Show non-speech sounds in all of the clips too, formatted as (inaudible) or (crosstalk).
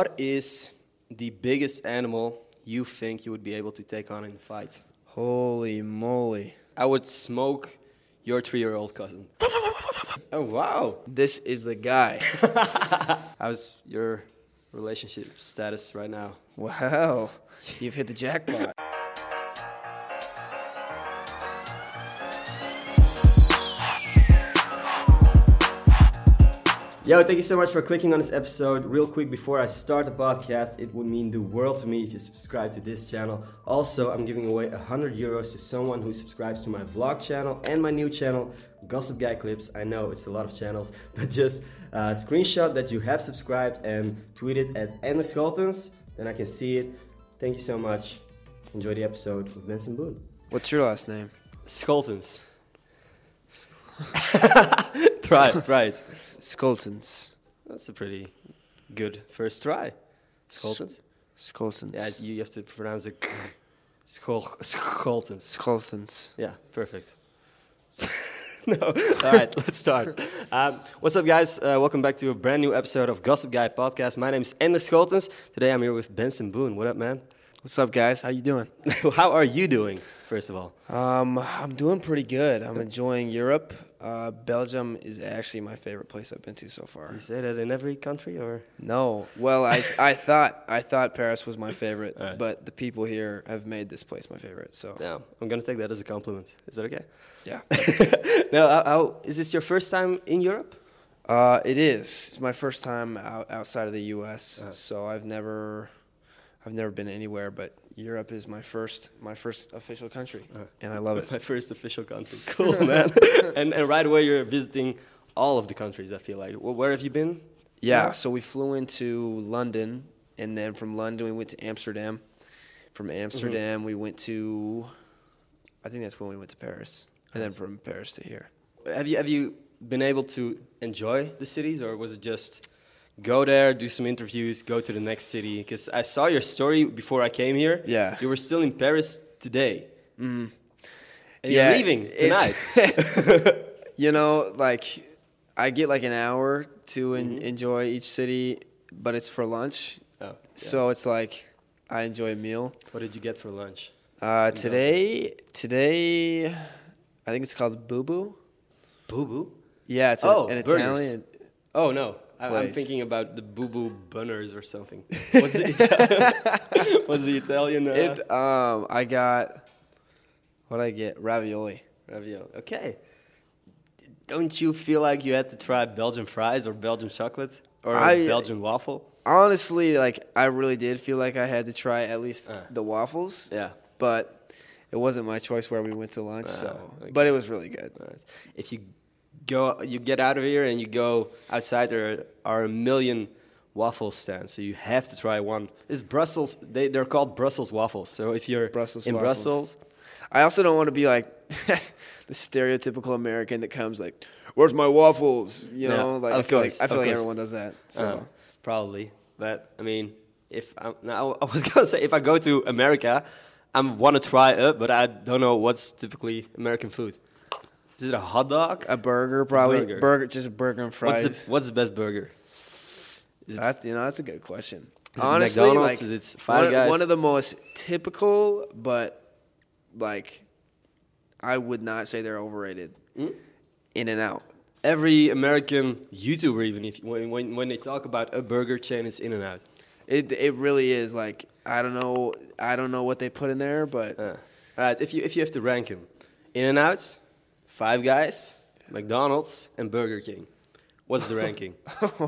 What is the biggest animal you think you would be able to take on in a fight? Holy moly. I would smoke your three-year-old cousin. (laughs) oh wow! This is the guy. (laughs) How's your relationship status right now? wow. You've hit the jackpot. Yo, thank you so much for clicking on this episode. Real quick before I start the podcast, it would mean the world to me if you subscribe to this channel. Also, I'm giving away 100 euros to someone who subscribes to my vlog channel and my new channel, Gossip Guy Clips. I know it's a lot of channels, (laughs) but just uh, screenshot that you have subscribed and tweet it at Endless Scholtens. Then I can see it. Thank you so much. Enjoy the episode with Benson Boone. What's your last name? Scholtens. (laughs) try it, try it. Skoltons. That's a pretty good first try. Scholtens. Skoltons. Yeah, you have to pronounce it (laughs) Scholtens. Skoltons. Yeah, perfect. (laughs) no, all right, let's start. Um, what's up, guys? Uh, welcome back to a brand new episode of Gossip Guy Podcast. My name is Ender Scholtens. Today I'm here with Benson Boone. What up, man? What's up, guys? How you doing? (laughs) How are you doing, first of all? Um, I'm doing pretty good. I'm enjoying Europe. Uh, Belgium is actually my favorite place I've been to so far. You say that in every country, or No, well, I I thought I thought Paris was my favorite, Alright. but the people here have made this place my favorite. So no? I'm gonna take that as a compliment. Is that okay? yeah, (laughs) no, how, how, is this your first time in Europe? uh, it is. It's my first time out, outside of the U.S., Uh. so I've never I've never been anywhere, but Europe is my first my first official country, Uh. and I love it. (laughs) My first official country. Cool, man. (laughs) and, and right away, you're visiting all of the countries, I feel like. Wh- Where have you been? Yeah, Yeah. so we flew into London, and then from London we went to Amsterdam. From Amsterdam we went to, I think that's when we went to Paris, and then from Paris to here. Have you, have you been able to enjoy the cities, or was it just go there, do some interviews, go to the next city? Because I saw your story before I came here. Yeah. You were still in Paris today. Mm. And Yeah, you're leaving tonight. (laughs) You know, like I get like an hour to en- enjoy each city, but it's for lunch, oh, yeah. so it's like I enjoy a meal. What did you get for lunch? Uh, today, today, I think it's called Boo Boo. Boo Boo? Yeah, it's Oh, an burgers. Italian. Oh no, I, I'm thinking about the Boo Boo Bunners or something. (laughs) What's the Italian? What's the Italian? Uh, It, um, I got what I get ravioli. ravioli. Okay. Don't you feel like you had to try Belgian fries or Belgian chocolate or I- Belgian waffle? Honestly, like I really did feel like I had to try at least Uh. the waffles, Yeah. but it wasn't my choice where we went to lunch. so, Ah, okay. but it was really good. If you go, you get out of here and you go outside. There are a million waffle stands, so you have to try one. It's Brussels. They they're called Brussels waffles. So if you're Brussels in waffles. Brussels, I also don't want to be like (laughs) the stereotypical American that comes like, "Where's my waffles?" You Yeah, know, like I feel course, like I feel like course. everyone does that. So Uh, probably, but I mean, if I'm, now I was (laughs) gonna say if I go to America, I want to try it, but I don't know what's typically American food. Is it a hot dog? a burger, probably Burger. burger, just a burger and What's fries. the What's the best burger? Is it, That, you know, that's a good question. Is it Honestly, McDonald's? like Is it Five one, Guys? one of the most typical, but like I would not say they're overrated. Hmm? In and out. every American YouTuber, even if when when, when they talk about a burger chain, it's In and Out. It it really is like I don't know I don't know what they put in there, but Uh, all right, if you if you have to rank them, In and Out, Five Guys, McDonald's, and Burger King. What's the ranking?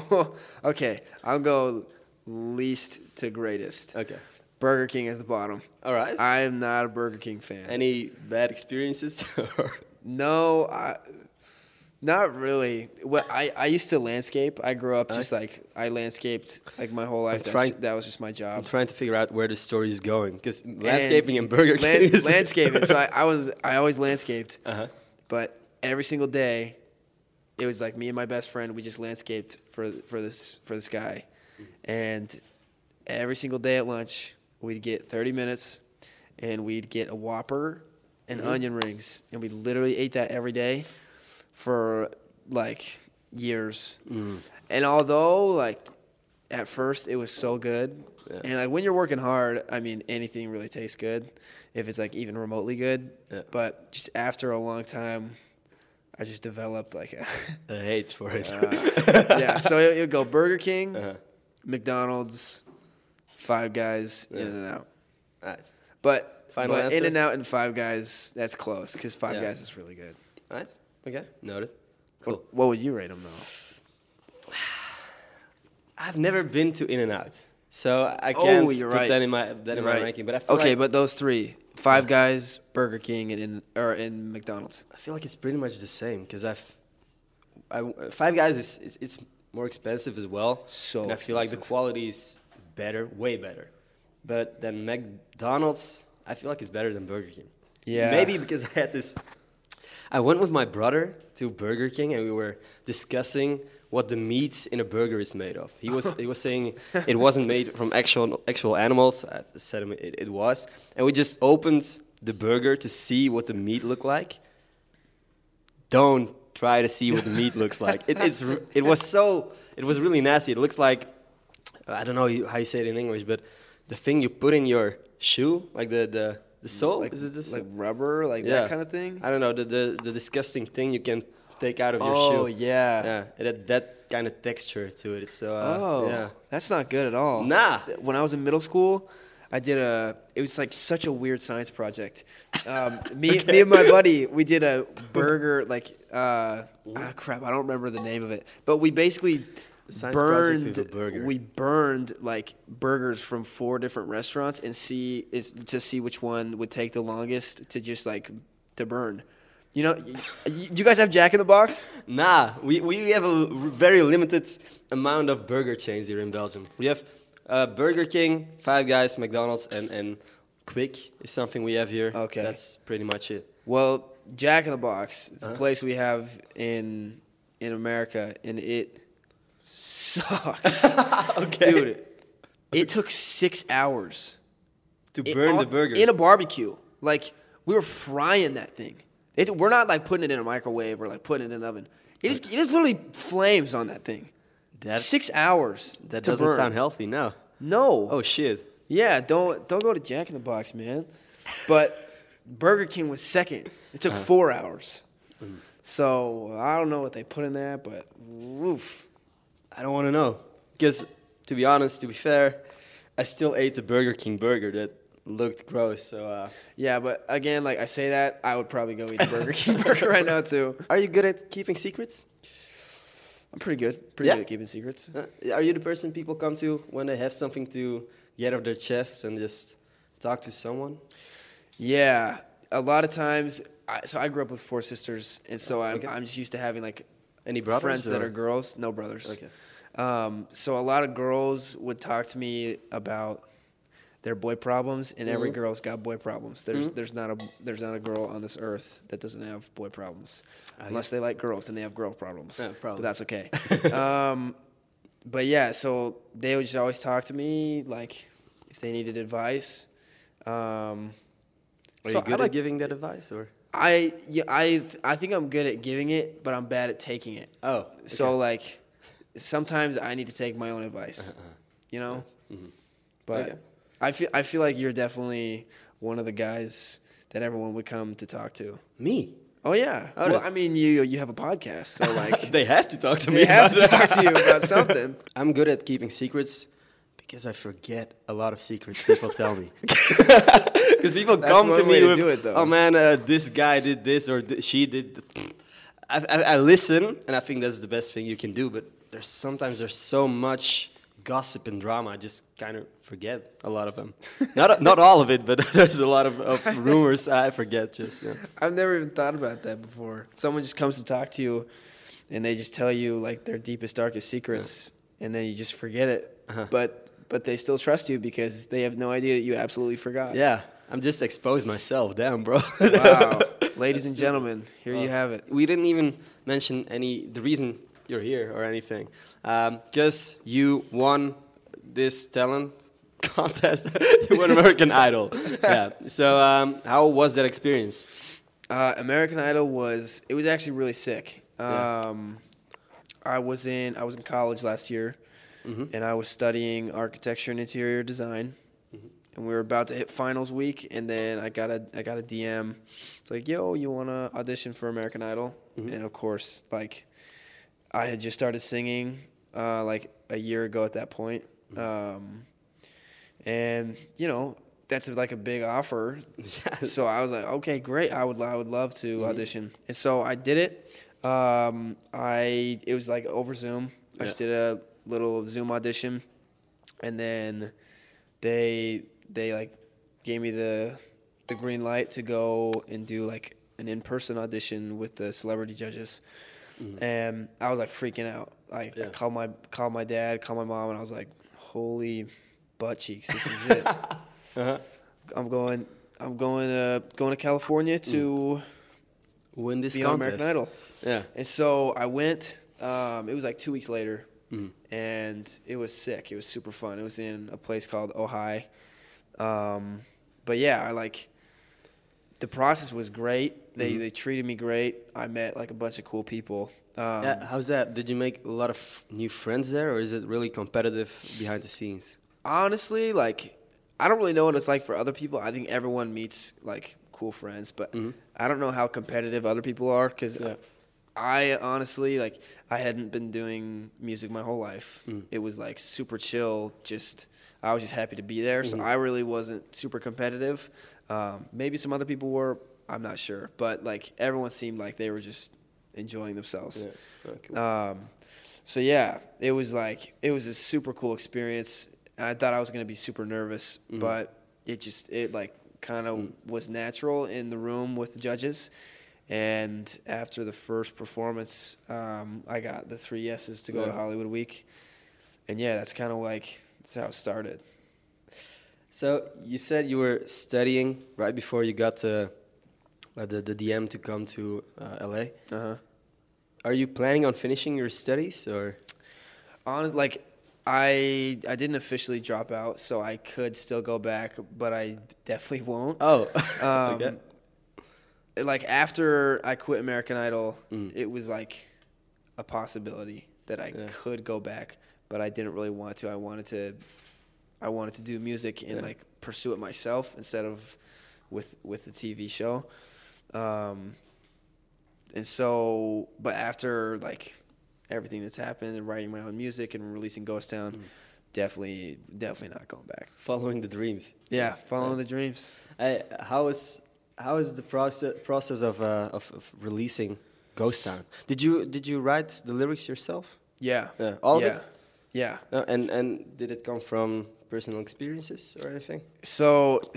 (laughs) okay, I'll go least to greatest. Okay. Burger King at the bottom. All right. I am not a Burger King fan. Any bad experiences? (laughs) No, I, not really. What I, I used to landscape. I grew up just like I landscaped like my whole life. Trying- that was just my job. I'm trying to figure out where the story is going because landscaping and Burger King Land- is (laughs) landscaping. So I, I was I always landscaped, Uh-huh. But every single day, it was like me and my best friend. We just landscaped for for this for this guy, and every single day at lunch we'd get 30 minutes, and we'd get a Whopper and Mm-hmm. onion rings, and we literally ate that every day for like years. Mm. And although like at first it was so good, Yeah. and like when you're working hard, I mean anything really tastes good, if it's like even remotely good. Yeah. But just after a long time, I just developed like (laughs) a A hate for it. uh, (laughs) yeah. So it would go Burger King, Uh-huh. McDonald's, Five Guys, Yeah. In and Out. Nice. But Final but answer? In and Out and Five Guys, that's close because Five. Guys is really good. Nice. Okay. Noted. Cool. What would you rate them though? (sighs) I've never been to In and Out, so I Oh, can't you're put right. that in my that in my right. ranking. But I feel Okay, like, but those three: Five Guys, Burger King, and in or in McDonald's. I feel like it's pretty much the same because I've I, Five Guys is it's, it's more expensive as well. So and I feel like the quality is better, way better. But then McDonald's, I feel like it's better than Burger King. Yeah. Maybe because I had this. I went with my brother to Burger King and we were discussing what the meat in a burger is made of. He was (laughs) he was saying it wasn't made from actual actual animals. I said it, it was, and we just opened the burger to see what the meat looked like. Don't try to see what the meat looks like. It, it's it was so it was really nasty. It looks like I don't know how you say it in English, but the thing you put in your shoe, like the the the sole, like, is it sole? like rubber, like Yeah. that kind of thing? I don't know the, the the disgusting thing you can take out of your oh shoe. yeah. Yeah, it had that kind of texture to it. So uh, Oh, yeah, that's not good at all. Nah. When I was in middle school, I did a. It was like such a weird science project. Um, (laughs) me, me and my buddy, we did a (laughs) burger. Like, uh, ah, crap, I don't remember the name of it. But we basically science project burned. burger. We burned like burgers from four different restaurants and see is to see which one would take the longest to just like to burn. You know, do you guys have Jack in the Box? nah, we we have a very limited amount of burger chains here in Belgium. We have uh, Burger King, Five Guys, McDonald's, and and Quick is something we have here. Okay. that's pretty much it. Well, Jack in the Box. It's Uh-huh. a place we have in in America, and it sucks, (laughs) okay, dude. It took six hours to It- burn the burger. in a barbecue. Like we were frying that thing. It, we're not like putting it in a microwave or like putting it in an oven. It is it is literally flames on that thing. That- six hours. that doesn't burn. sound healthy. No. No. Oh shit. Yeah, don't don't go to Jack in the Box, man. But Burger King was second. It took Uh-huh. four hours. Mm. So I don't know what they put in that, but woof. I don't want to know. Because, to be honest, to be fair, I still ate the Burger King burger that looked gross. So, uh, Yeah, but again, like I say that, I would probably go eat a Burger King burger (laughs) (laughs) right now too. are you good at keeping secrets? I'm pretty good. Pretty Yeah? good at keeping secrets. Uh, are you the person people come to when they have something to get off their chest and just talk to someone? Yeah, a lot of times. I, so I grew up with four sisters, and so I'm Okay. I'm just used to having like Any brothers? friends that are girls, no brothers. Okay. Um, so a lot of girls would talk to me about their boy problems, and every Mhm. girl's got boy problems. There's Mhm. there's not a there's not a girl on this earth that doesn't have boy problems, Ah, unless they like girls, then they have girl problems. Yeah, But that's okay. (laughs) um, but yeah, so they would just always talk to me like if they needed advice. Um, Are so you good I like at giving that advice? or? I yeah I I think I'm good at giving it, but I'm bad at taking it. Oh. So like sometimes I need to take my own advice. You know? But Okay. I feel I feel like you're definitely one of the guys that everyone would come to talk to. Me? Oh yeah. Oh, well, I mean you you have a podcast, so (laughs) like they have to talk to they me. have to talk to you about something. (laughs) I'm good at keeping secrets because I forget a lot of secrets people tell me. (laughs) Because people That's come to me with, do it, though. "Oh man, uh, this guy did this or th- she did." th-" I, I, I listen, and I think that's the best thing you can do. But there's sometimes there's so much gossip and drama, I just kind of forget a lot of them. (laughs) not not all of it, but (laughs) there's a lot of, of (laughs) rumors I forget. Just yeah. I've never even thought about that before. Someone just comes to talk to you and they just tell you like their deepest darkest secrets and then you just forget it. Uh-huh. But but they still trust you because they have no idea that you absolutely forgot. yeah, I'm just exposed myself. Damn, bro. Wow. Ladies and gentlemen, here you have it. we didn't even mention any the reason you're here or anything. Um, just you won this talent (laughs) contest. (laughs) you won American (laughs) Idol. Yeah. So um, how was that experience? Uh, American Idol was it was actually really sick. Yeah. Um, I was in I was in college last year, and I was studying architecture and interior design. And we were about to hit finals week, and then I got a I got a DM. It's like, "Yo, you wanna audition for American Idol?" And of course, like, I had just started singing uh, like a year ago at that point, um, and you know that's like a big offer. (laughs) Yeah. So I was like, okay, great. I would I would love to audition, and so I did it. Um, I it was like over Zoom. I just did a little Zoom audition, and then they they like gave me the the green light to go and do like an in person audition with the celebrity judges, and I was like freaking out. Like I called my called my dad, called my mom, and I was like, holy butt cheeks, this is it. (laughs) Uh-huh. I'm going. I'm going to going to California to Win this be on. American Idol. Yeah. And so I went. Um, it was like two weeks later, Mm. and it was sick. It was super fun. It was in a place called Ojai. Um, but yeah, I like. The process was great. They Mhm. they treated me great. I met like a bunch of cool people. Um, yeah. How's that? Did you make a lot of new friends there, or is it really competitive behind the scenes? honestly, like I don't really know what it's like for other people. I think everyone meets like cool friends, but Mhm. I don't know how competitive other people are because Yeah. I honestly like I hadn't been doing music my whole life. Mm. It was like super chill. Just I was just happy to be there, so Mhm. I really wasn't super competitive. Um, maybe some other people were. I'm not sure, but like everyone seemed like they were just enjoying themselves. Yeah. Okay. Um, so yeah, it was like it was a super cool experience. And I thought I was gonna be super nervous, Mhm. but it just it like kind of Mm. was natural in the room with the judges. And after the first performance, um, I got the three yeses to go to Hollywood Week, and yeah, that's kind of like that's how it started. So you said you were studying right before you got uh, uh, the the DM to come to uh, LA. Uh huh. Are you planning on finishing your studies, or Honest, like I I didn't officially drop out, so I could still go back, but I definitely won't. oh, (laughs) Um, okay. Like after I quit American Idol, Mm. it was like a possibility that I Yeah. could go back, but I didn't really want to. I wanted to, I wanted to do music and Yeah. like pursue it myself instead of with with the TV show. Um, and so, but after like everything that's happened and writing my own music and releasing Ghost Town, Mm. definitely, definitely not going back. following the dreams? Yeah, following the dreams. I, how is how is the process process of, uh, of of releasing Ghost Town? Did you did you write the lyrics yourself? Yeah, Yeah, all yeah. of it. Yeah. Uh, and and did it come from personal experiences or anything? So, (laughs)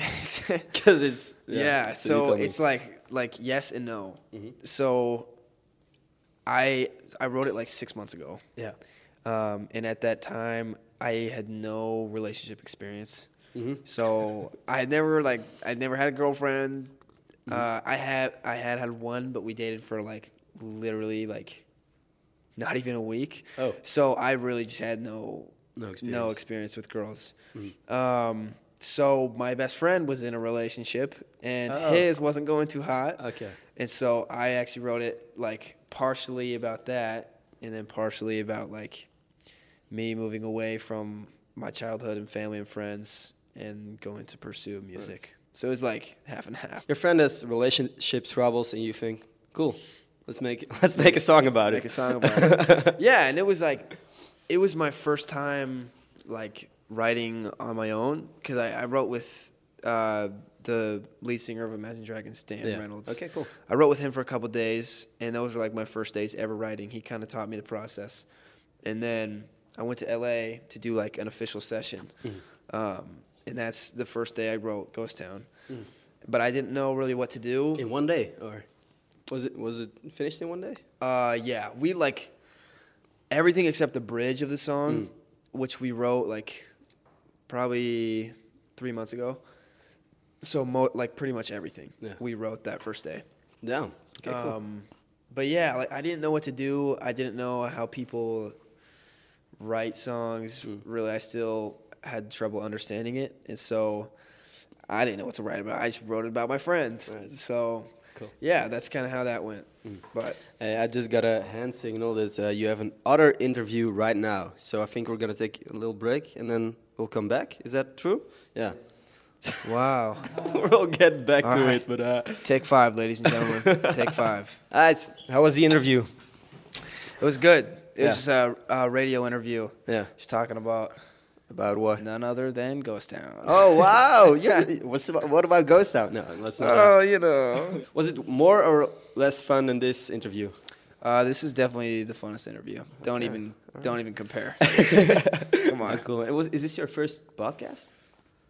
Because it's yeah, you so it's like like yes and no. Mhm. So, I I wrote it like six months ago, yeah. um, and at that time I had no relationship experience. hmm So I had never like I never had a girlfriend. Uh, I had I had had one, but we dated for like literally like not even a week. Oh, So I really just had no no experience. no experience with girls. Mhm. Um, so my best friend was in a relationship, and Oh. his wasn't going too hot, Okay. and so I actually wrote it like partially about that, and then partially about like me moving away from my childhood and family and friends and going to pursue music. So it was like half and half. Your friend has relationship troubles, and you think, cool, let's make (laughs) let's make a song about Make it. a song about it. (laughs) yeah, and it was like, it was my first time like writing on my own because I, I wrote with uh, the lead singer of Imagine Dragons, Dan Yeah. Reynolds. Okay, cool. I wrote with him for a couple days, and those were like my first days ever writing. He kind of taught me the process, and then I went to LA to do like an official session, um, and that's the first day I wrote Ghost Town. But I didn't know really what to do. In one day, or was it was it finished in one day? Uh, yeah, we like everything except the bridge of the song, Mm. which we wrote like probably three months ago. So mo- like pretty much everything Yeah. we wrote that first day. Damn. Okay, cool. Um, but yeah, like I didn't know what to do. I didn't know how people write songs. Mm. Really, I still had trouble understanding it, and so I didn't know what to write about. I just wrote it about my friends. Right. So Cool. yeah, that's kind of how that went. But Hey, I just got a hand signal that uh, you have an other interview right now. So I think we're gonna take a little break and then we'll come back. Is that true? Yeah. wow, (laughs) we'll get back All to right. it. But uh, take five, ladies and gentlemen, (laughs) take five. ah, it's, how was the interview? It was good. It Yeah. was just a, a radio interview. Yeah. Just talking about About what? none other than Ghost Town. Oh wow! (laughs) Yeah. What's about, what about Ghost Town? No, let's not. Oh, you know. (laughs) Was it more or less fun than this interview? Uh, this is definitely the funnest interview. Don't even don't even compare. (laughs) Come on. Cool. And was is this your first podcast?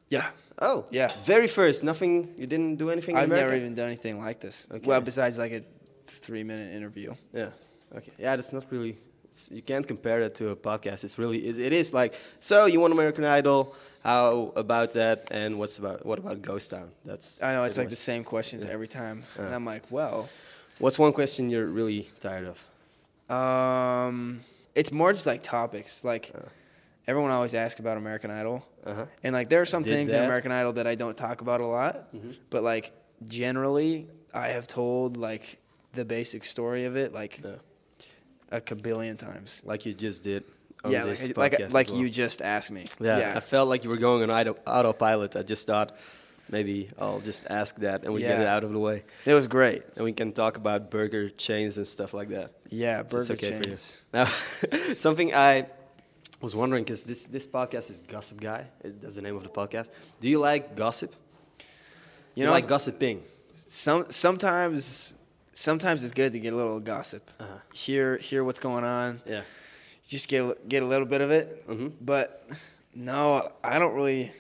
Yeah. Oh, Yeah. Very first. Nothing. You didn't do anything. I've never even done anything like this. Okay. Well, besides like a three minute interview. Yeah. Okay. Yeah, that's not really. It's, you can't compare that to a podcast. It's really. It, it is like. So you want American Idol. How about that? And what's about? What about Ghost Town? That's. I know it's like the same questions Yeah. every time, and I'm like, well, What's one question you're really tired of? um, it's more just like topics. Like Uh. everyone always asks about American Idol, Uh huh. and like there are some Did things in. American Idol that I don't talk about a lot, Mm-hmm. but like generally, I have told like the basic story of it like Yeah. A kabillion times. Like you just did. On yeah, like like, like well. you just asked me. Yeah, I felt like you were going on auto, autopilot. I just thought maybe I'll just ask that and we get it out of the way. it was great. And we can talk about burger chains and stuff like that. Yeah, It's burger okay for you. chains. Now, (laughs) something I was wondering because this, this podcast is Gossip Guy. That's the name of the podcast. Do you like gossip? You You know, like gossiping? some sometimes sometimes it's good to get a little gossip. Uh-huh. Hear hear what's going on. Yeah. Just get a- get a little bit of it. Mhm. But no, I don't really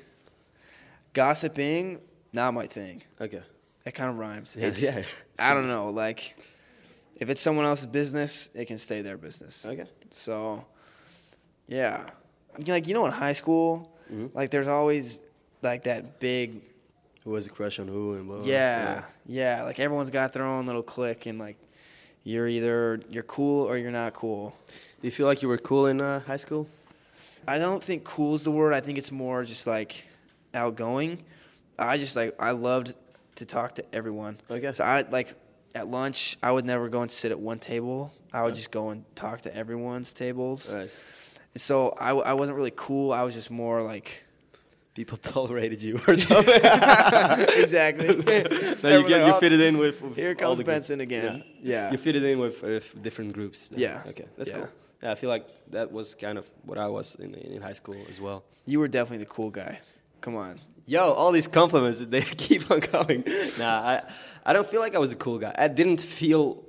gossiping. Not my thing. Okay. That kind of rhymes. Yeah, It's, yeah. (laughs) I don't know. Like, if it's someone else's business, it can stay their business. Okay. So, yeah, like you know, in high school, Mhm. like there's always like that big Who has a crush on who and blah, blah, yeah, yeah. Like everyone's got their own little clique, and like you're either you're cool or you're not cool. Do you feel like you were cool in uh, high school? I don't think cool is the word. I think it's more just like outgoing. I just like I loved to talk to everyone. Okay. So I like at lunch I would never go and sit at one table. I would just go and talk to everyone's tables. Right. And so I wasn't really cool. I was just more like People (laughs) tolerated you or something. (laughs) exactly. (laughs) no, you, get, like, you "Oh, fit it in with, with Here comes the groups. Benson again. Yeah. You fit it in with, with different groups. then. Yeah. Okay, that's Yeah. cool. Yeah, I feel like that was kind of what I was in, in high school as well. You were definitely the cool guy. Come on. Yo, all these compliments, they keep on coming. Nah, I, I don't feel like I was a cool guy. I didn't feel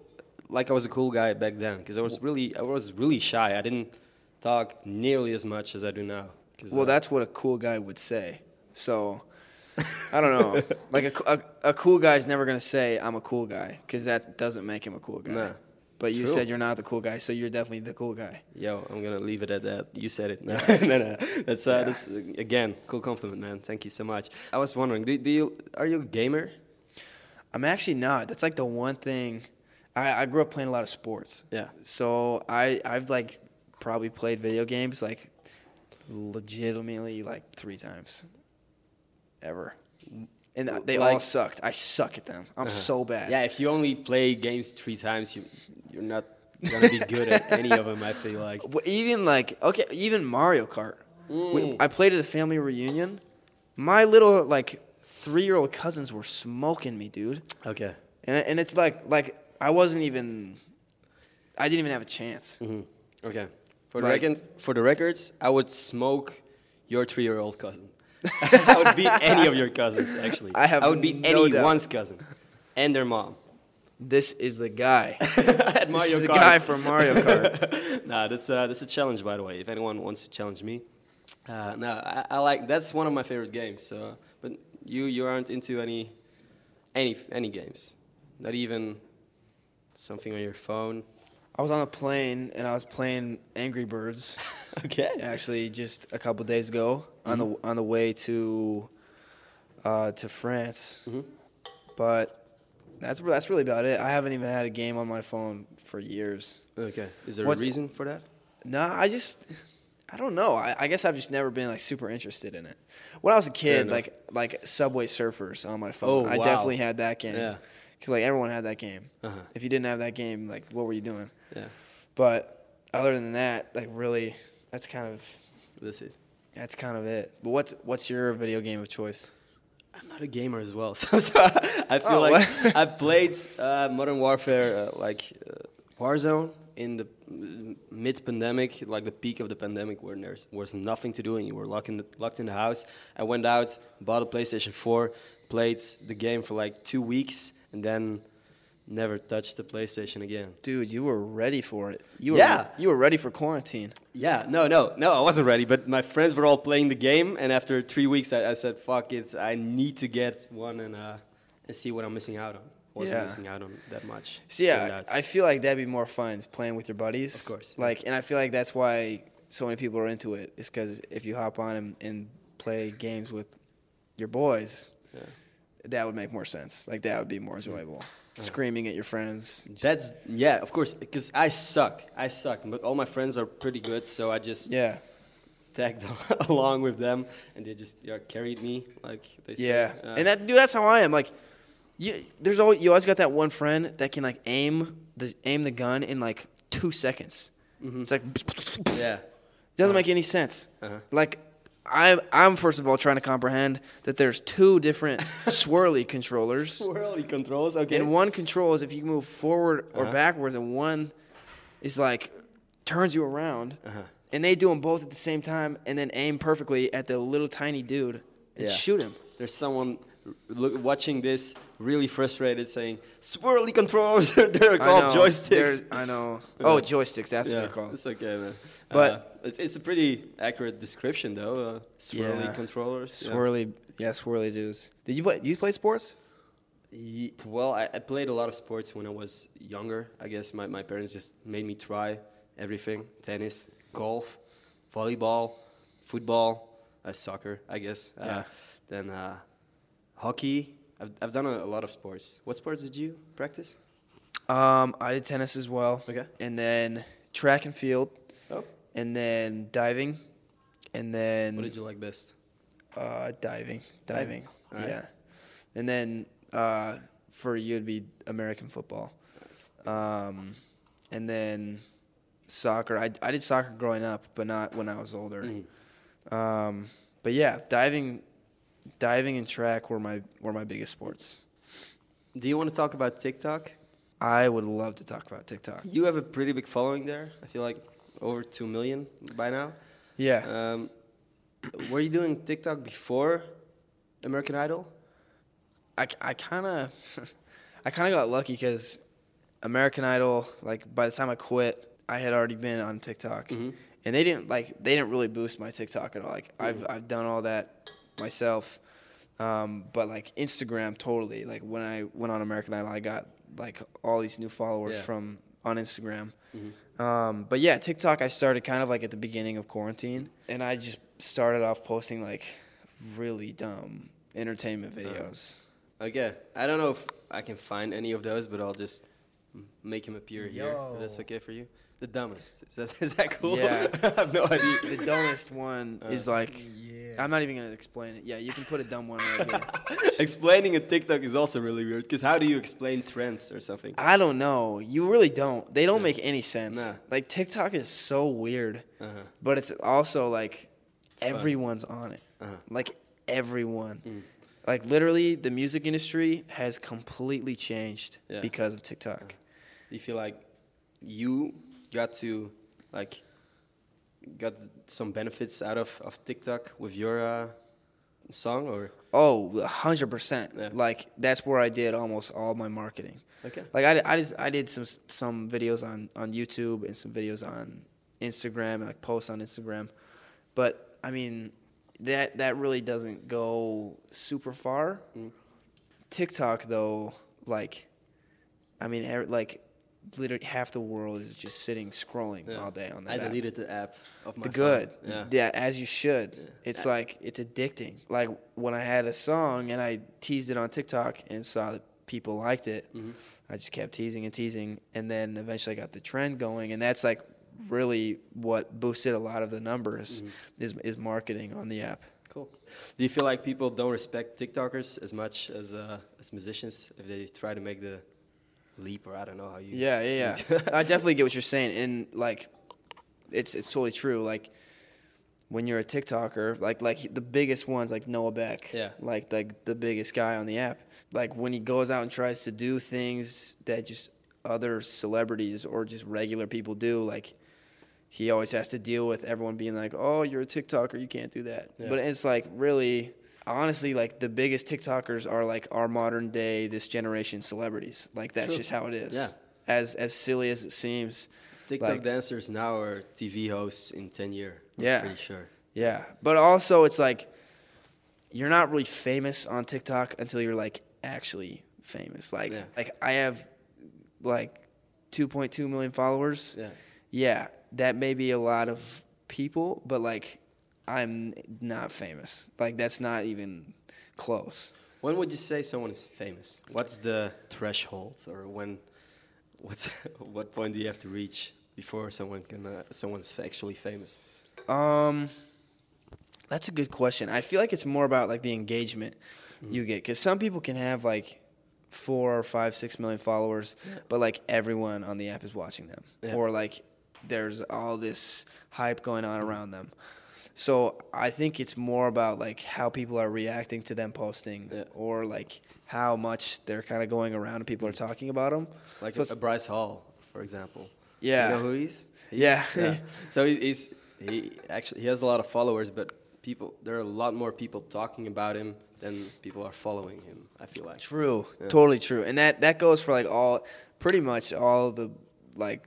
like I was a cool guy back then because I was really, I was really shy. I didn't talk nearly as much as I do now. Well, uh, that's what a cool guy would say. So, I don't know. (laughs) like a, a, a cool guy's never gonna say I'm a cool guy because that doesn't make him a cool guy. Nah. But you True. said you're not the cool guy, so you're definitely the cool guy. Yo, I'm gonna leave it at that. You said it. (laughs) No, no, no. That's uh, Yeah. that's uh, again cool compliment, man. Thank you so much. I was wondering, do, do you are you a gamer? I'm actually not. That's like the one thing. I, I grew up playing a lot of sports. Yeah. So I I've like probably played video games like legitimately like three times. Ever. And they all sucked. I suck at them. I'm so bad. Yeah, if you only play games three times, you you're not gonna be good at any of them. I feel like. (laughs) Well, even like okay, even Mario Kart. Mm. We, I played at a family reunion. My little like three year old cousins were smoking me, dude. Okay. And and it's like like I wasn't even. I didn't even have a chance. hmm Okay. For the Like- record, for the records, I would smoke your three-year-old cousin. (laughs) I would beat any of your cousins. Actually, I have I would beat no doubt. anyone's cousin and their mom. This is the guy. (laughs) this is the guy from Mario (laughs) Kart. nah, that's uh, that's a challenge, by the way. If anyone wants to challenge me, uh, no, I, I like that's one of my favorite games. So, but you you aren't into any any any games, not even something on your phone. I was on a plane and I was playing Angry Birds. (laughs) Okay. actually just a couple days ago on Mm-hmm. the on the way to uh, to France. Mhm. But that's that's really about it. I haven't even had a game on my phone for years. Okay. Is there What's- a reason for that? Nah, I just I don't know. I, I guess I've just never been like super interested in it. When I was a kid, like like Subway Surfers on my phone, Oh, I wow. definitely had that game. Yeah. because like everyone had that game. Uh-huh. If you didn't have that game, like what were you doing? Yeah, But other than that, like really, that's kind of that's it. that's kind of it. But what's what's your video game of choice? I'm not a gamer as well, (laughs) so, so I feel Oh, like? (laughs) I played uh, Modern Warfare, uh, like uh, Warzone, in the mid pandemic, like the peak of the pandemic, where there was nothing to do and you were locked in the, locked in the house. I went out, bought a PlayStation 4, played the game for like two weeks, and then never touched the PlayStation again. Dude, you were ready for it. You were Yeah. you were ready for quarantine. Yeah, no, no, no, I wasn't ready, but my friends were all playing the game, and after three weeks, I, I said, "Fuck it, I need to get one and uh, and see what I'm missing out on." Wasn't Yeah. missing out on that much. So yeah. I feel like that'd be more fun playing with your buddies. Of course. Like, and I feel like that's why so many people are into it. it. Is because if you hop on and, and play games with your boys, Yeah. That would make more sense. Like that would be more enjoyable. Screaming at your friends. That's yeah, of course, because I suck. I suck, but all my friends are pretty good, so I just Yeah, tagged (laughs) along with them, and they just yeah, carried me, like they say. yeah. Uh, and that dude, that's how I am. Like, you there's always you always got that one friend that can like aim the aim the gun in like two seconds. It's like (laughs) yeah, doesn't make any sense. Uh-huh. Like I'm I'm first of all trying to comprehend that there's two different (laughs) swirly controllers. swirly controls. Okay, And one control is if you move forward or Uh-huh. backwards, and one is like turns you around. Uh-huh. And they do them both at the same time, and then aim perfectly at the little tiny dude and Yeah. shoot him. There's someone look, watching this really frustrated, saying, "Swirly controls, they're, (laughs) they're I called know, joysticks." I know. (laughs) Oh, joysticks. That's what they're called. it's okay, man. But- uh, it's, it's a pretty accurate description, though. Uh, swirly Yeah. controllers. Swirly, yeah, swirly dudes. Did you play? You play sports? Well, I, I played a lot of sports when I was younger. I guess my, my parents just made me try everything tennis, golf, volleyball, football, uh, soccer, I guess. Uh, Yeah. Then uh, hockey. I've, I've done a, a lot of sports. What sports did you practice? Um, I did tennis as well. Okay. And then track and field, Oh. and then diving, and then What did you like best? Uh, diving, diving, yeah. And then uh, for you, it'd be American football. Um, and then soccer. I, I did soccer growing up, but not when I was older. Mm. Um, but yeah, diving, diving and track were my were my biggest sports. Do you want to talk about TikTok? I would love to talk about TikTok. You have a pretty big following there. I feel like over 2 million by now. Yeah. Um, were you doing TikTok before American Idol? I, I kind of (laughs) I kind of got lucky because American Idol like by the time I quit I had already been on TikTok Mhm. and they didn't like they didn't really boost my TikTok at all like I've I've done all that myself um, but like Instagram totally like when I went on American Idol I got like all these new followers Yeah. from on Instagram um, but yeah TikTok I started kind of like at the beginning of quarantine and I just started off posting like really dumb entertainment videos. Okay, I don't know if I can find any of those, but I'll just make him appear here. If that's okay for you. The dumbest. Is that, (laughs) is that cool? Yeah. (laughs) I have no idea. The dumbest one Uh, is like I'm not even gonna explain it. Yeah, you can put a dumb one right here. (laughs) Explaining a TikTok is also really weird because how do you explain trends or something? I don't know. You really don't. They don't make any sense. Nah. Like TikTok is so weird, Uh-huh. but it's also like everyone's on it. Uh-huh. Like everyone. Mm. Like literally, the music industry has completely changed Yeah. because of TikTok. Do you feel like you got to like got some benefits out of, of TikTok with your uh, song or Oh, 100%. Yeah. Like that's where I did almost all my marketing. okay? Like I, did- I did, I did some some videos on on YouTube and some videos on Instagram and like posts on Instagram, but I mean that that really doesn't go super far. Mm. TikTok though, like, I mean, er, like, literally half the world is just sitting scrolling Yeah. all day on that. I app. deleted the app of my The phone. good, Yeah. yeah. as you should. It's like it's addicting. Like when I had a song and I teased it on TikTok and saw that people liked it, Mm-hmm. I just kept teasing and teasing, and then eventually I got the trend going, and that's like really what boosted a lot of the numbers Mm-hmm. is is marketing on the app. Cool. Do you feel like people don't respect TikTokers as much as uh, as musicians if they try to make the leap, or I don't know how you? Yeah, yeah, yeah. (laughs) I definitely get what you're saying, and like, it's it's totally true. Like, when you're a TikToker, like like the biggest ones, like Noah Beck, Yeah. like like the biggest guy on the app. Like when he goes out and tries to do things that just other celebrities or just regular people do, like he always has to deal with everyone being like, "Oh, you're a TikToker, you can't do that." Yeah. But it's like really, honestly, like the biggest TikTokers are like our modern day, this generation celebrities. Like that's True. just how it is. Yeah. As as silly as it seems. TikTok Like- dancers now are TV hosts in ten years. Yeah. pretty sure. Yeah, but also it's like you're not really famous on TikTok until you're like actually famous. Like Yeah. like I have like 2.2 million followers. Yeah. Yeah, that may be a lot of people, but like I'm not famous. Like that's not even close. When would you say someone is famous? What's the threshold, or when? What's (laughs) what point do you have to reach before someone can uh, someone's actually famous? Um, that's a good question. I feel like it's more about like the engagement Mm-hmm. you get because some people can have like four or five, six million followers, but like everyone on the app is watching them, Yeah. or like there's all this hype going on around them. So I think it's more about like how people are reacting to them posting, Yeah. or like how much they're kind of going around and people are talking about them. Like So a, Bryce Hall, for example. Yeah. You know who he's? He's- Yeah. (laughs) So he- he's he actually he has a lot of followers, but people there are a lot more people talking about him than people are following him. I feel like. True, totally true, and that that goes for like all, pretty much all the like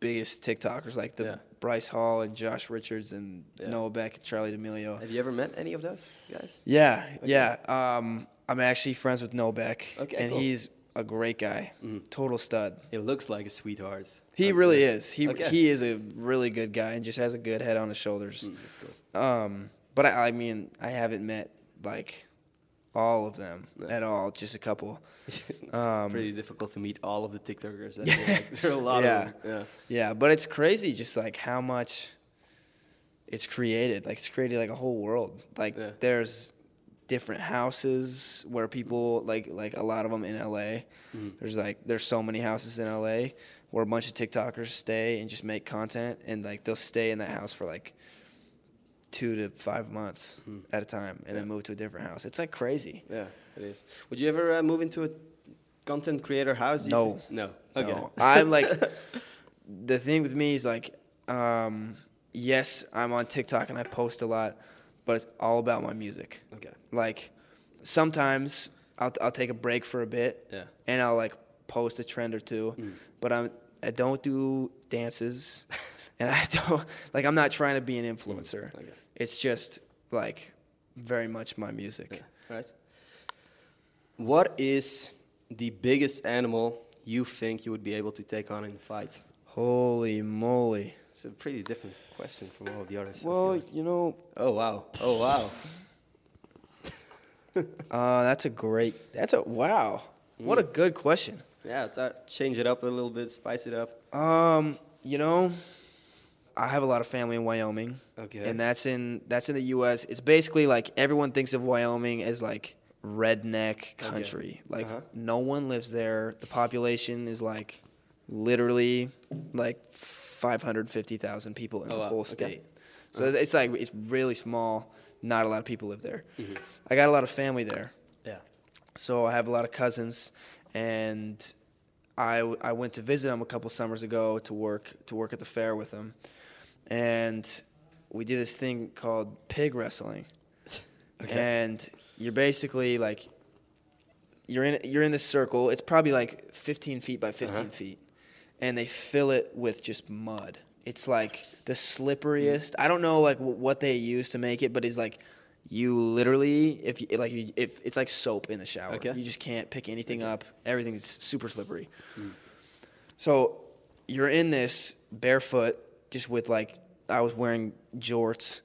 biggest TikTokers, like the Yeah. Bryce Hall and Josh Richards and Yeah. Noah Beck and Charli D'Amelio. Have you ever met any of those guys? Yeah, yeah. Um, I'm actually friends with Noah Beck, Okay, and cool. Mm-hmm. he's a great guy, total stud. He looks like a sweetheart. He Like, really is. He Okay. he is a really good guy and just has a good head on his shoulders. Mm, that's cool. Um, but I, I mean, I haven't met like all of them at all. Just a couple. (laughs) it's Um, pretty difficult to meet all of the TikTokers. I feel (laughs) like. There are a lot Yeah. of them. Yeah. Yeah, but it's crazy just like how much it's created. Like it's created like a whole world. Like Yeah. there's different houses where people like like a lot of them in LA. Mm-hmm. There's like there's so many houses in LA where a bunch of TikTokers stay and just make content and like they'll stay in that house for like 2 to 5 months Mm-hmm. at a time and then move to a different house. It's like crazy. Yeah, it is. Would you ever uh, move into a content creator house? No. No. Okay. No. I'm like (laughs) the thing with me is like um, yes, I'm on TikTok and I post a lot, but it's all about my music. okay. Like sometimes I'll I'll take a break for a bit Yeah. and I'll like post a trend or two, but I'm I don't do dances (laughs) and I (laughs) don't like I'm not trying to be an influencer. Okay. It's just like very much my music. All right. What is the biggest animal you think you would be able to take on in a fight? Holy moly. It's a pretty different question from all the others. Well, like. you know, oh wow, oh wow. (laughs) Uh, that's a great. That's a wow. What a good question. Yeah, it's uh, change it up a little bit, spice it up. Um, you know, I have a lot of family in Wyoming. Okay. And that's in that's in the U.S. It's basically like everyone thinks of Wyoming as like redneck country. Like Uh-huh. no one lives there. The population is like literally like five hundred fifty thousand people in Oh, the wow. whole Okay. state. So it's like it's really small. Not a lot of people live there. Mm-hmm. I got a lot of family there. Yeah. So I have a lot of cousins, and I, I went to visit them a couple summers ago to work to work at the fair with them, and we do this thing called pig wrestling, (laughs) and you're basically like you're in you're in this circle. It's probably like 15 feet by 15 Uh-huh. feet, and they fill it with just mud. It's like the slipperiest. I don't know like wh- what they use to make it, but it's like you literally if you, like you, if it's like soap in the shower. Okay. You just can't pick anything up. Everything's super slippery. So you're in this barefoot, just with like I was wearing jorts,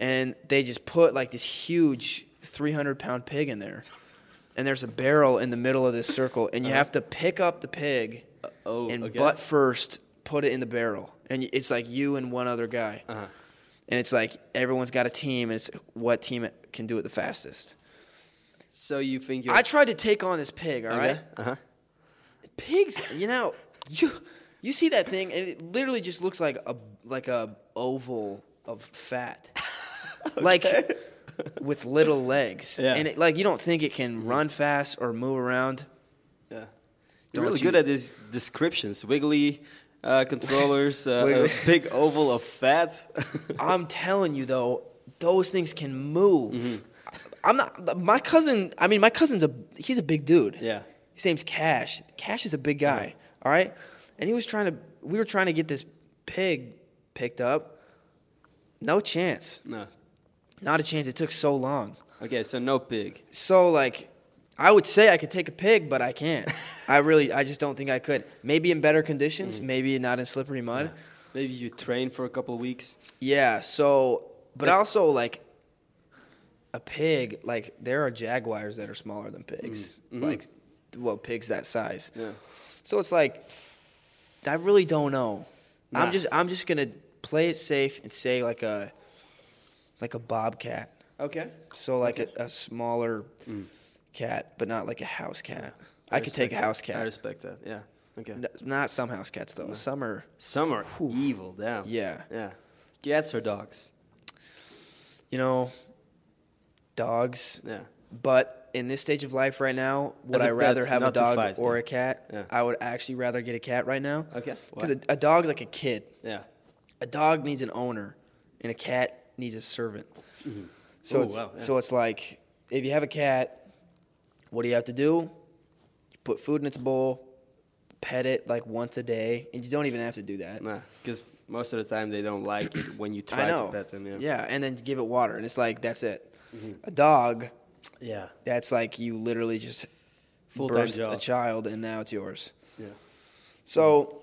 and they just put like this huge 300 pound pig in there, and there's a barrel in the middle of this circle, and you have to pick up the pig oh, and okay. butt first put it in the barrel, and it's like you and one other guy, Uh-huh. and it's like everyone's got a team, and it's what team can do it the fastest. So you think you're I tried to take on this pig. All right, Uh huh. pigs. You know, you you see that thing, and it literally just looks like a like a oval of fat, (laughs) like with little legs. Yeah. and it, like you don't think it can run fast or move around. Yeah. You're really you- good at these descriptions. Wiggly uh, controllers, uh, (laughs) Wiggly. a big oval of fat. (laughs) I'm telling you though, those things can move. Mm-hmm. I'm not. My cousin. I mean, my cousin's a. He's a big dude. yeah. His name's Cash. Cash is a big guy. All right, and he was trying to. We were trying to get this pig picked up. No chance. No. Not a chance. It took so long. Okay, so no pig. So like, I would say I could take a pig, but I can't. (laughs) I really. I just don't think I could. Maybe in better conditions. Mm-hmm. Maybe not in slippery mud. Maybe you train for a couple weeks. Yeah. So, but also like a pig. Like there are jaguars that are smaller than pigs. Like, well, pigs that size. Yeah. So it's like I really don't know. Nah. I'm just I'm just gonna play it safe and say like a like a bobcat. Okay. So like a, a smaller mm. cat, but not like a house cat. I, could take a house that. I respect that. Yeah. Okay. N- Not some house cats though. Some are Some are evil. Damn. yeah. Yeah. Cats or dogs? You know, dogs. Yeah. But in this stage of life right now, would I rather have a dog or yeah. a cat? Yeah. I would actually rather get a cat right now. Okay. Because a, a dog's like a kid. Yeah. A dog needs an owner, and a cat needs a servant. So Ooh, it's wow, yeah. so it's like if you have a cat, what do you have to do? You put food in its bowl, pet it like once a day, and you don't even have to do that. Nah. Because most of the time they don't like it when you (coughs) try to pet them. Yeah. yeah, and then give it water, and it's like that's it. Mm-hmm. A dog, Yeah. that's like you literally just Full-time birthed job. a child, and now it's yours. Yeah. So,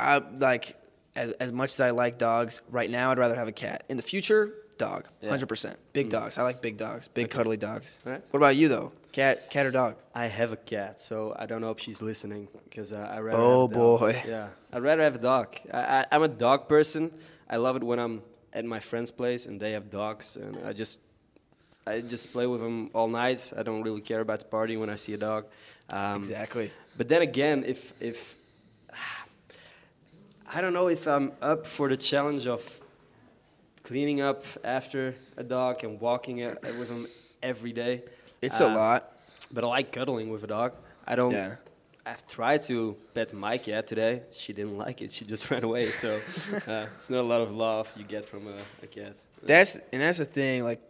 I like as as much as I like dogs right now. I'd rather have a cat. In the future, dog, Yeah. Mm. hundred percent. Big dogs. I like big dogs. Big cuddly dogs. Alright. What about you though? Cat, cat or dog? I have a cat, so I don't know if she's listening because uh, I rather. Oh, have a dog. boy. Yeah, I'd rather have a dog. I, I, I'm a dog person. I love it when I'm at my friend's place and they have dogs, and I just, I just play with them all night. I don't really care about the party when I see a dog. Um, exactly. But then again, if if (sighs) I don't know if I'm up for the challenge of cleaning up after a dog and walking it with him every day. It's a Uh, lot. but I like cuddling with a dog. I don't. Yeah. I've tried to pet my cat today. She didn't (laughs) like it. She just ran away. So uh, it's not a lot of love you get from a, a cat. That's and that's the thing. Like,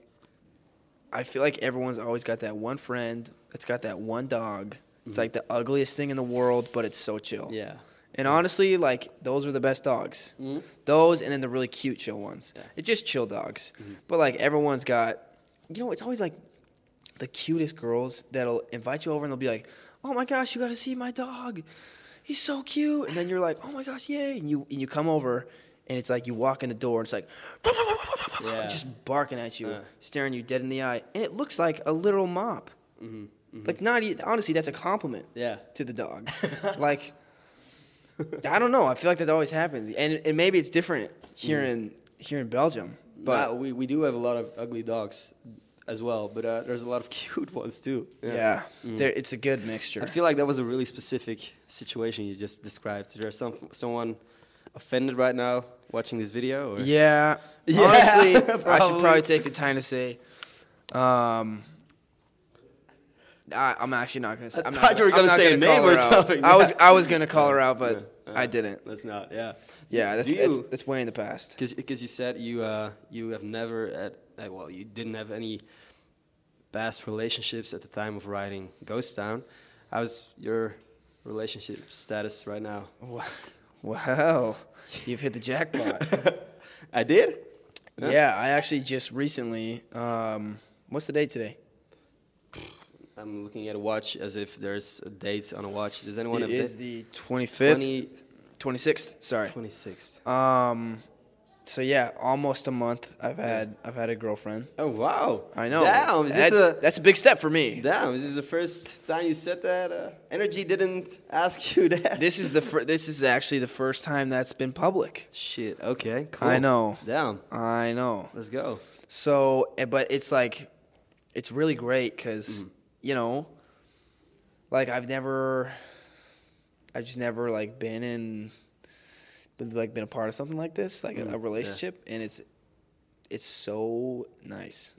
I feel like everyone's always got that one friend that's got that one dog. It's like the ugliest thing in the world, but it's so chill. Mm-hmm. Yeah. And honestly, like those are the best dogs. Mhm. Those and then the really cute chill ones. Yeah. Mm-hmm. It's just chill dogs. But like everyone's got, you know, it's always like the cutest girls that'll invite you over and they'll be like, "Oh my gosh, you got to see my dog. He's so cute." And then you're like, "Oh my gosh, yay!" And you and you come over. And it's like you walk in the door, and it's like, Yeah. just barking at you, Yeah. staring you dead in the eye, and it looks like a literal mop. Like not e- honestly, that's a compliment Mm-hmm. Yeah. to the dog. (laughs) like, I don't know. I feel like that always happens, and and maybe it's different here in here in Belgium. But we, we do have a lot of ugly dogs as well, but uh, there's a lot of (laughs) cute ones too. yeah, there, it's a good mixture. I feel like that was a really specific situation you just described. Is there some someone offended right now watching this video? Or? yeah, (laughs) Yeah, honestly, I should probably. take the time to say. Um, I, I'm actually not gonna say. I I'm thought not, you were gonna say a name or something. I was I was gonna (laughs) call her out, but Uh, I didn't. Let's not. Yeah. Yeah, that's that's, you- that's way in the past. Because you said you uh, you have never at uh, well you didn't have any past relationships at the time of writing Ghost Town. How's your relationship status right now? (laughs) Wow, you've hit the jackpot. (laughs) I did. Huh? Yeah, I actually just recently. Um, what's the date today? I'm looking at a watch as if there's a date on a watch. Does anyone It have is the 25th, 20, 26th. Sorry. 26th? Um, so yeah, almost a month. I've had I've had a girlfriend. Oh wow! I know. Damn, is this that's, a that's a big step for me. damn? this Is this the first time you said that? Uh, Energy didn't ask you (laughs) that. This is the fir- this is actually the first time that's been public. Shit. Okay. Cool. I know. Damn. I know. Let's go. So, eh, but it's like, it's really great because, you know, like I've never, I've just never like been in, been like been a part of something like this, like a, a relationship, and it's, it's so nice,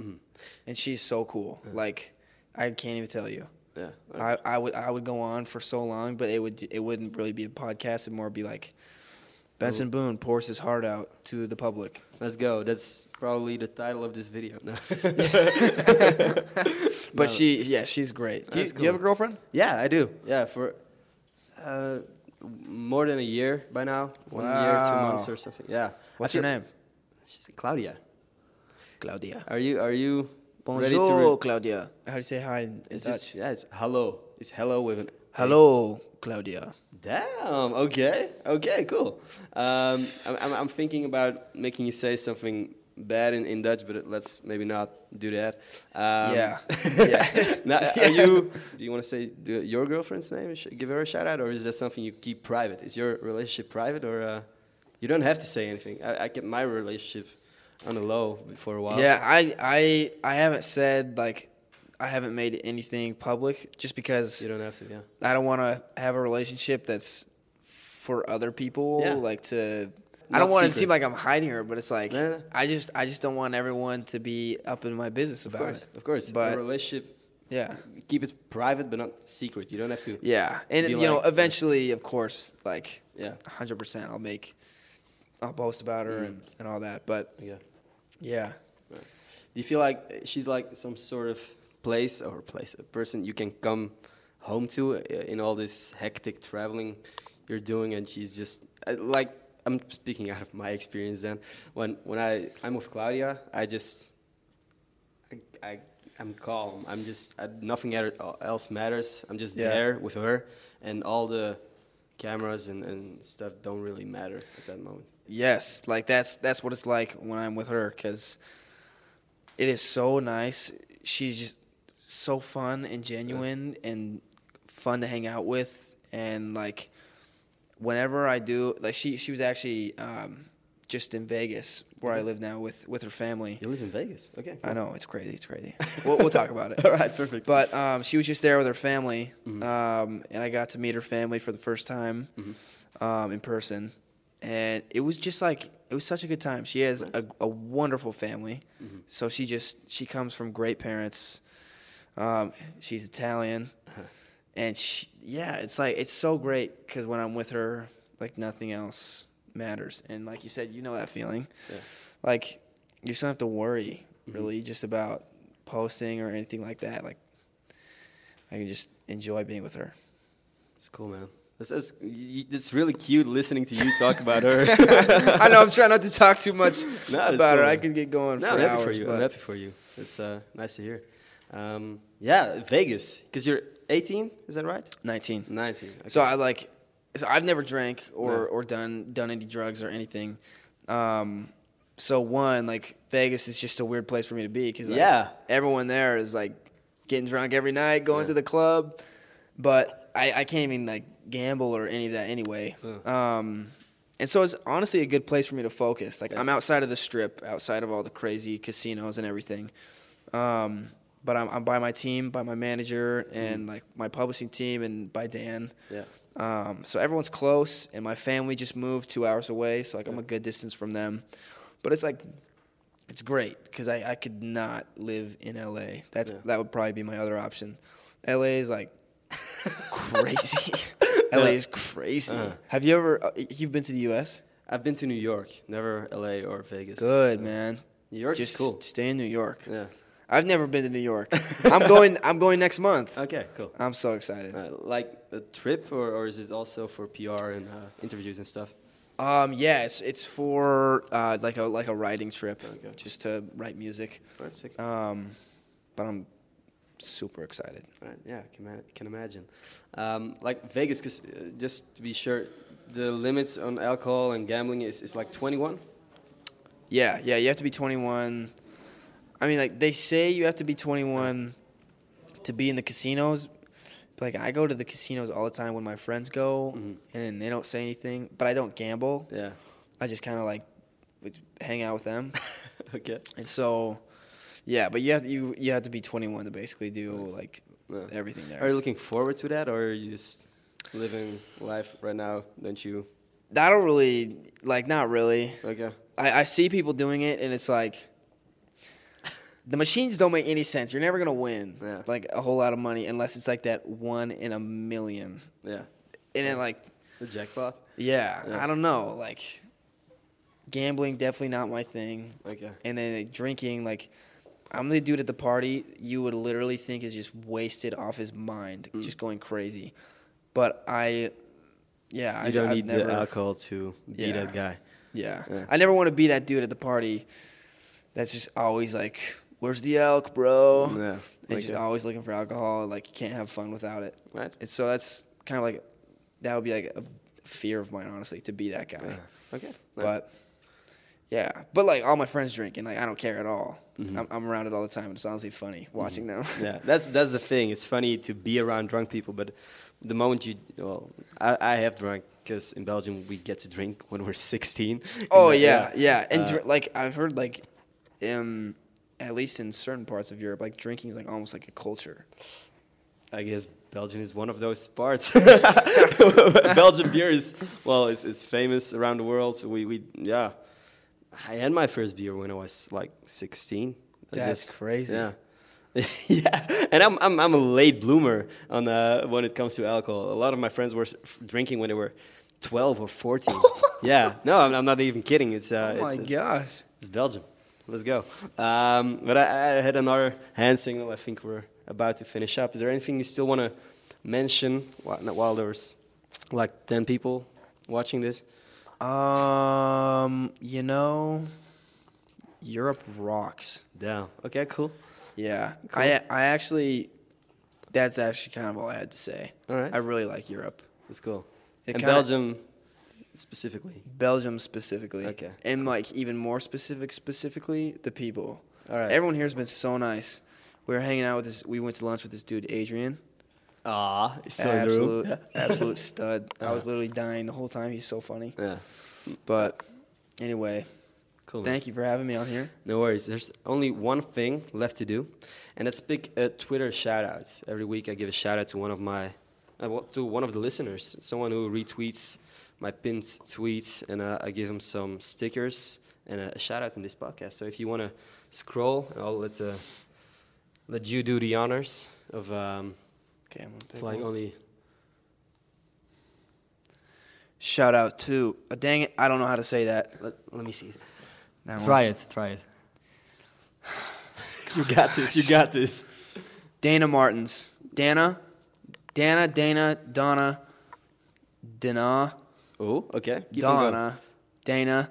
and she's so cool. Like, I can't even tell you. Yeah. I, I would I would go on for so long, but it would it wouldn't really be a podcast. It'd more be like Benson Boone pours his heart out to the public. Let's go. That's probably the title of this video. No. (laughs) But she, yeah, she's great. Do you, That's do you have a girlfriend? yeah, I do. Yeah, for uh, more than a year by now. One year, two months or something. Yeah. What's your name? She's Claudia. Claudia. Are you are you ready to? Bonjour, Re- Claudia. How do you say hi in it's Dutch? just yeah. It's hello. It's hello with an. Hello, Claudia. Damn. Okay. Okay. Cool. Um, I'm, I'm, I'm thinking about making you say something bad in, in Dutch, but let's maybe not do that. Um, Yeah. (laughs) Yeah. now, Yeah. (laughs) Are you? Do you want to say the, your girlfriend's name? Give her a shout out, or is that something you keep private? Is your relationship private, or uh, you don't have to say anything? I, I kept my relationship on the low for a while. Yeah, I, I, I haven't said like, I haven't made anything public just because You don't have to. Yeah. I don't want to have a relationship that's for other people. Yeah. Like to, I don't want to seem like I'm hiding her, but it's like. I just, I just don't want everyone to be up in my business Of about course. it. Of course. But- a relationship, Yeah. keep it private, but not secret. You don't have to. Yeah, and you know, eventually, of course, like Yeah. hundred percent, I'll make, I'll post about her and, and all that. But Yeah. yeah, Do you feel like she's like some sort of place or place, a person you can come home to uh, in all this hectic traveling you're doing, and she's just uh, like I'm speaking out of my experience. Then when when I I'm with Claudia, I just I, I I'm calm. I'm just I, nothing else matters. I'm just Yeah. there with her, and all the cameras and, and stuff don't really matter at that moment. yes, like that's that's what it's like when I'm with her because it is so nice. She's just so fun and genuine and fun to hang out with, and like whenever I do, like she she was actually um, just in Vegas where I live now with with her family. You live in Vegas, okay? I know it's crazy. It's crazy. (laughs) we'll, we'll talk about it. All right, perfect. But um, she was just there with her family, Mm-hmm. um, and I got to meet her family for the first time Mm-hmm. um, in person, and it was just like it was such a good time. She has a, a wonderful family, Mm-hmm. so she just she comes from great parents. Um, she's Italian, Uh-huh. And she, yeah, it's like it's so great because when I'm with her, like nothing else matters. And like you said, you know that feeling, Yeah. like you just don't have to worry Mm-hmm. really just about posting or anything like that. Like I can just enjoy being with her. It's cool, man. This is it's really cute listening to you talk about her. (laughs) I know I'm trying not to talk too much (laughs) No, about her. cool. I can get going no, for I'm happy hours. for you. I'm happy for you. It's uh, nice to hear. Um, yeah, Vegas, because you're 18, is that right? 19. 19. Okay. So I like. So I've never drank or, No. or done done any drugs or anything. Um, so one like Vegas is just a weird place for me to be because Yeah. everyone there is like getting drunk every night, going Yeah. to the club, but I, I can't even like gamble or any of that anyway. Um, and so it's honestly a good place for me to focus. Like Yeah. I'm outside of the strip, outside of all the crazy casinos and everything. Um, but I'm, I'm by my team, by my manager, and like my publishing team, and by Dan. yeah. Um, so everyone's close, and my family just moved two hours away, so like I'm a good distance from them. But it's like, it's great because I, I could not live in LA. That's Yeah. that would probably be my other option. LA is like (laughs) crazy. (laughs) LA is crazy. Uh-huh. Have you ever? Uh, you've been to the U.S. I've been to New York, never LA or Vegas. Good Uh, man. New York Just is cool. stay in New York. Yeah. I've never been to New York. (laughs) I'm going. I'm going next month. Okay, cool. I'm so excited. Uh, like a trip, or, or is it also for PR and uh, interviews and stuff? Um, yeah, it's it's for uh, like a like a writing trip, Okay. just to write music. Right, sick. Um, but I'm super excited. Right, yeah, can, can imagine. Um, like Vegas, because uh, just to be sure, the limits on alcohol and gambling is, is like 21. Yeah, yeah, you have to be 21. I mean, like they say you have to be 21 to be in the casinos. But like I go to the casinos all the time when my friends go, mm-hmm. and they don't say anything. But I don't gamble. Yeah. I just kind of like hang out with them, (laughs) Okay. and so yeah. But you have to, you you have to be 21 to basically do like Yeah. everything there. Are you looking forward to that, or are you just living life right now? Don't you? I don't really like not really. Okay. I, I see people doing it, and it's like the machines don't make any sense. You're never gonna win Yeah. like a whole lot of money unless it's like that one in a million. Yeah. And then like The jackpot. yeah. I don't know. Like gambling definitely not my thing. Okay. And then like, drinking like. I'm the dude at the party you would literally think is just wasted off his mind, Mm. just going crazy. But I, yeah, You I, don't I've need never, the alcohol to be Yeah. that guy. Yeah. Yeah. I never want to be that dude at the party that's just always like, where's the elk, bro? Yeah. And just Okay. always looking for alcohol. Like, you can't have fun without it. Right. And so that's kind of like, that would be like a fear of mine, honestly, to be that guy. Yeah. Okay. But, yeah. But like, all my friends drink, and like, I don't care at all. Mm-hmm. I'm, I'm around it all the time, and it's honestly funny watching them. yeah, (laughs) that's that's the thing. It's funny to be around drunk people, but the moment you, well, I, I have drunk because in Belgium we get to drink when we're (laughs) 16. Oh, uh, yeah. Yeah. And Uh, dr- like, I've heard like, um, at least in certain parts of Europe, like drinking is like almost like a culture. I guess Belgium is one of those parts. (laughs) Belgian beer is well, it's, it's famous around the world. So we we yeah, I had my first beer when I was like 16. I That's just- crazy. Yeah. (laughs) yeah, and I'm, I'm I'm a late bloomer on uh, when it comes to alcohol. A lot of my friends were drinking when they were 12 or 14. (laughs) yeah, no, I'm, I'm not even kidding. It's uh, oh my it's, gosh. it's Belgium. Let's go. Um, but I, I had another hand signal. I think we're about to finish up. Is there anything you still want to mention while, while there's like 10 people watching this? Um, you know, Europe rocks. Yeah. Okay, cool. Yeah, I I actually, that's actually kind of all I had to say. All right. I really like Europe. That's cool. It and Belgium specifically. Belgium specifically. Okay. And like even more specific, specifically the people. All right. Everyone here has been so nice. We were hanging out with this. We went to lunch with this dude Adrian. Ah, he's still in the room. absolute, (laughs) absolute stud. I was literally dying the whole time. He's so funny. Yeah. But anyway, Cool. thank you for having me on here. No worries. There's only one thing left to do, and that's pick a Twitter shout outs. Every week I give a shout out to one of my uh, to one of the listeners, someone who retweets my pinned tweets, and uh, I give him some stickers and a, a shout out in this podcast. So if you want to scroll, I'll let uh, let you do the honors of. Um, Okay, I'm gonna it's like one. only Shout out to. Uh, dang it, I don't know how to say that. let, let me see. That Try one. it. Try it. (laughs) you got this. You got this. Dana Martins. Dana, Dana, Dana, Donna, Dana, Oh, okay. Keep on going. Donna, Dana,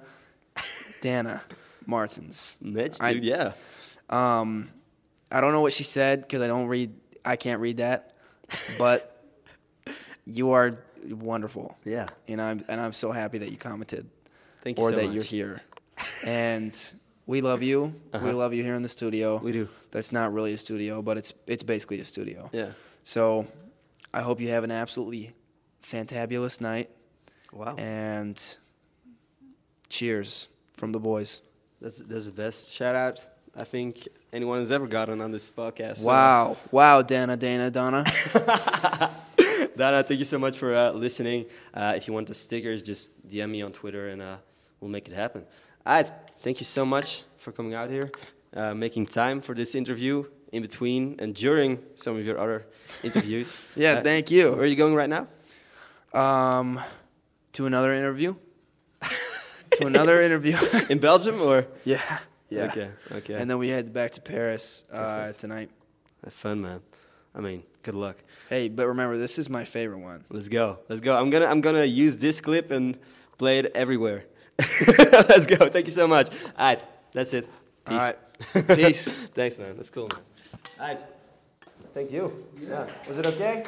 (laughs) Dana Martins. Mitch, I- dude, yeah. Um, I don't know what she said because I don't read. I can't read that, but (laughs) you are wonderful, Yeah. and I'm and I'm so happy that you commented Thank you or so that much. you're here, (laughs) and we love you. We Uh-huh. love you here in the studio. We do. That's not really a studio, but it's it's basically a studio. Yeah. So, I hope you have an absolutely fantabulous night, Wow. and cheers from the boys. That's that's the best shout out I think anyone has ever gotten on this podcast. So, Wow, wow, Dana, Dana, Donna. (laughs) Dana, thank you so much for uh, listening. Uh, if you want the stickers, just DM me on Twitter and uh, we'll make it happen. All right. Thank you so much for coming out here, uh, making time for this interview in between and during some of your other interviews. (laughs) Yeah, Uh, thank Where are you going right now? Um, to another interview. (laughs) to another interview. (laughs) In Belgium or? yeah, yeah. Okay. Okay. And then we head back to Paris uh, tonight. Have fun, man. I mean, good luck. Hey, but remember, this is my favorite one. Let's go. Let's go. I'm gonna I'm gonna use this clip and play it everywhere. (laughs) Let's go. Thank you so much. All right, that's it. All Peace. right. Peace. Thanks, man. That's cool, man. All right. Thank you. Yeah. Was it okay?